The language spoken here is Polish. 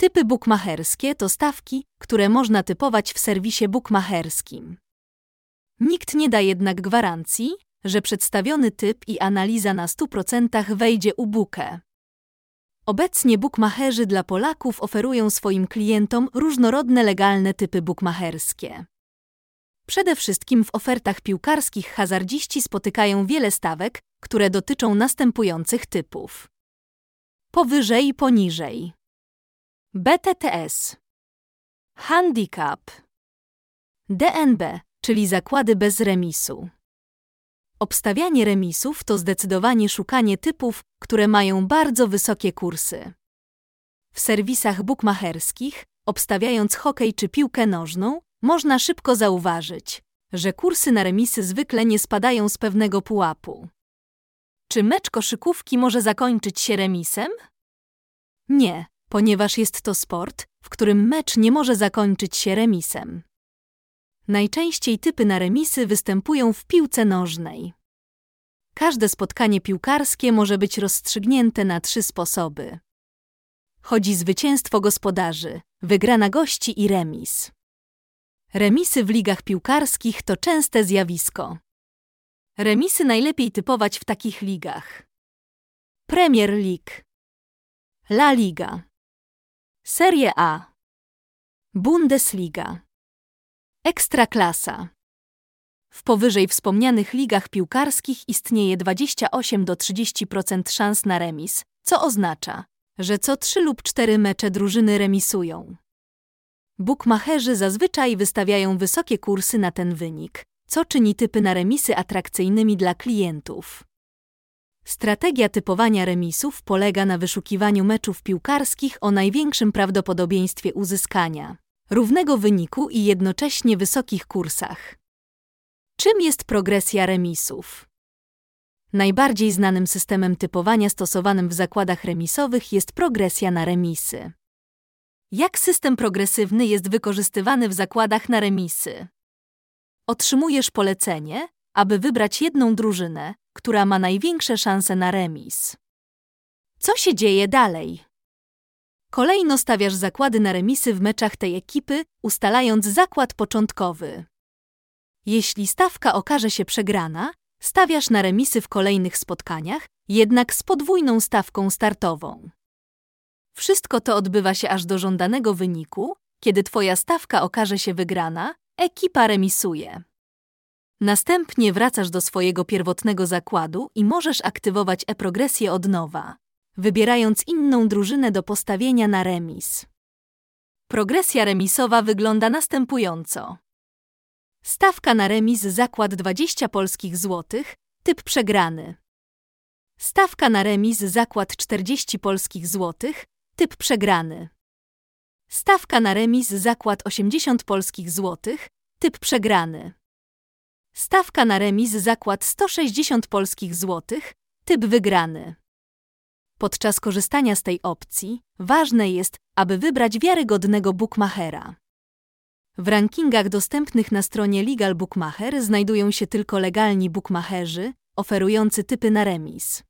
Typy bukmacherskie to stawki, które można typować w serwisie bukmacherskim. Nikt nie da jednak gwarancji, że przedstawiony typ i analiza na 100% wejdzie u bukę. Obecnie bukmacherzy dla Polaków oferują swoim klientom różnorodne legalne typy bukmacherskie. Przede wszystkim w ofertach piłkarskich hazardziści spotykają wiele stawek, które dotyczą następujących typów. Powyżej i poniżej. BTTS. Handicap. DNB, czyli zakłady bez remisu. Obstawianie remisów to zdecydowanie szukanie typów, które mają bardzo wysokie kursy. W serwisach bukmacherskich, obstawiając hokej czy piłkę nożną, można szybko zauważyć, że kursy na remisy zwykle nie spadają z pewnego pułapu. Czy mecz koszykówki może zakończyć się remisem? Nie, ponieważ jest to sport, w którym mecz nie może zakończyć się remisem. Najczęściej typy na remisy występują w piłce nożnej. Każde spotkanie piłkarskie może być rozstrzygnięte na trzy sposoby. Chodzi zwycięstwo gospodarzy, wygrana gości i remis. Remisy w ligach piłkarskich to częste zjawisko. Remisy najlepiej typować w takich ligach: Premier League, La Liga, Serie A, Bundesliga, Ekstraklasa. W powyżej wspomnianych ligach piłkarskich istnieje 28 do 30% szans na remis, co oznacza, że co 3 lub 4 mecze drużyny remisują. Bukmacherzy zazwyczaj wystawiają wysokie kursy na ten wynik, co czyni typy na remisy atrakcyjnymi dla klientów. Strategia typowania remisów polega na wyszukiwaniu meczów piłkarskich o największym prawdopodobieństwie uzyskania równego wyniku i jednocześnie wysokich kursach. Czym jest progresja remisów? Najbardziej znanym systemem typowania stosowanym w zakładach remisowych jest progresja na remisy. Jak system progresywny jest wykorzystywany w zakładach na remisy? Otrzymujesz polecenie, aby wybrać jedną drużynę, która ma największe szanse na remis. Co się dzieje dalej? Kolejno stawiasz zakłady na remisy w meczach tej ekipy, ustalając zakład początkowy. Jeśli stawka okaże się przegrana, stawiasz na remisy w kolejnych spotkaniach, jednak z podwójną stawką startową. Wszystko to odbywa się aż do żądanego wyniku, kiedy twoja stawka okaże się wygrana, ekipa remisuje. Następnie wracasz do swojego pierwotnego zakładu i możesz aktywować e-progresję od nowa, wybierając inną drużynę do postawienia na remis. Progresja remisowa wygląda następująco. Stawka na remis zakład 20 polskich złotych, typ przegrany. Stawka na remis zakład 40 polskich złotych, typ przegrany. Stawka na remis zakład 80 polskich złotych, typ przegrany. Stawka na remis zakład 160 polskich złotych, typ wygrany. Podczas korzystania z tej opcji ważne jest, aby wybrać wiarygodnego bookmachera. W rankingach dostępnych na stronie Legal Bookmacher znajdują się tylko legalni bookmacherzy oferujący typy na remis.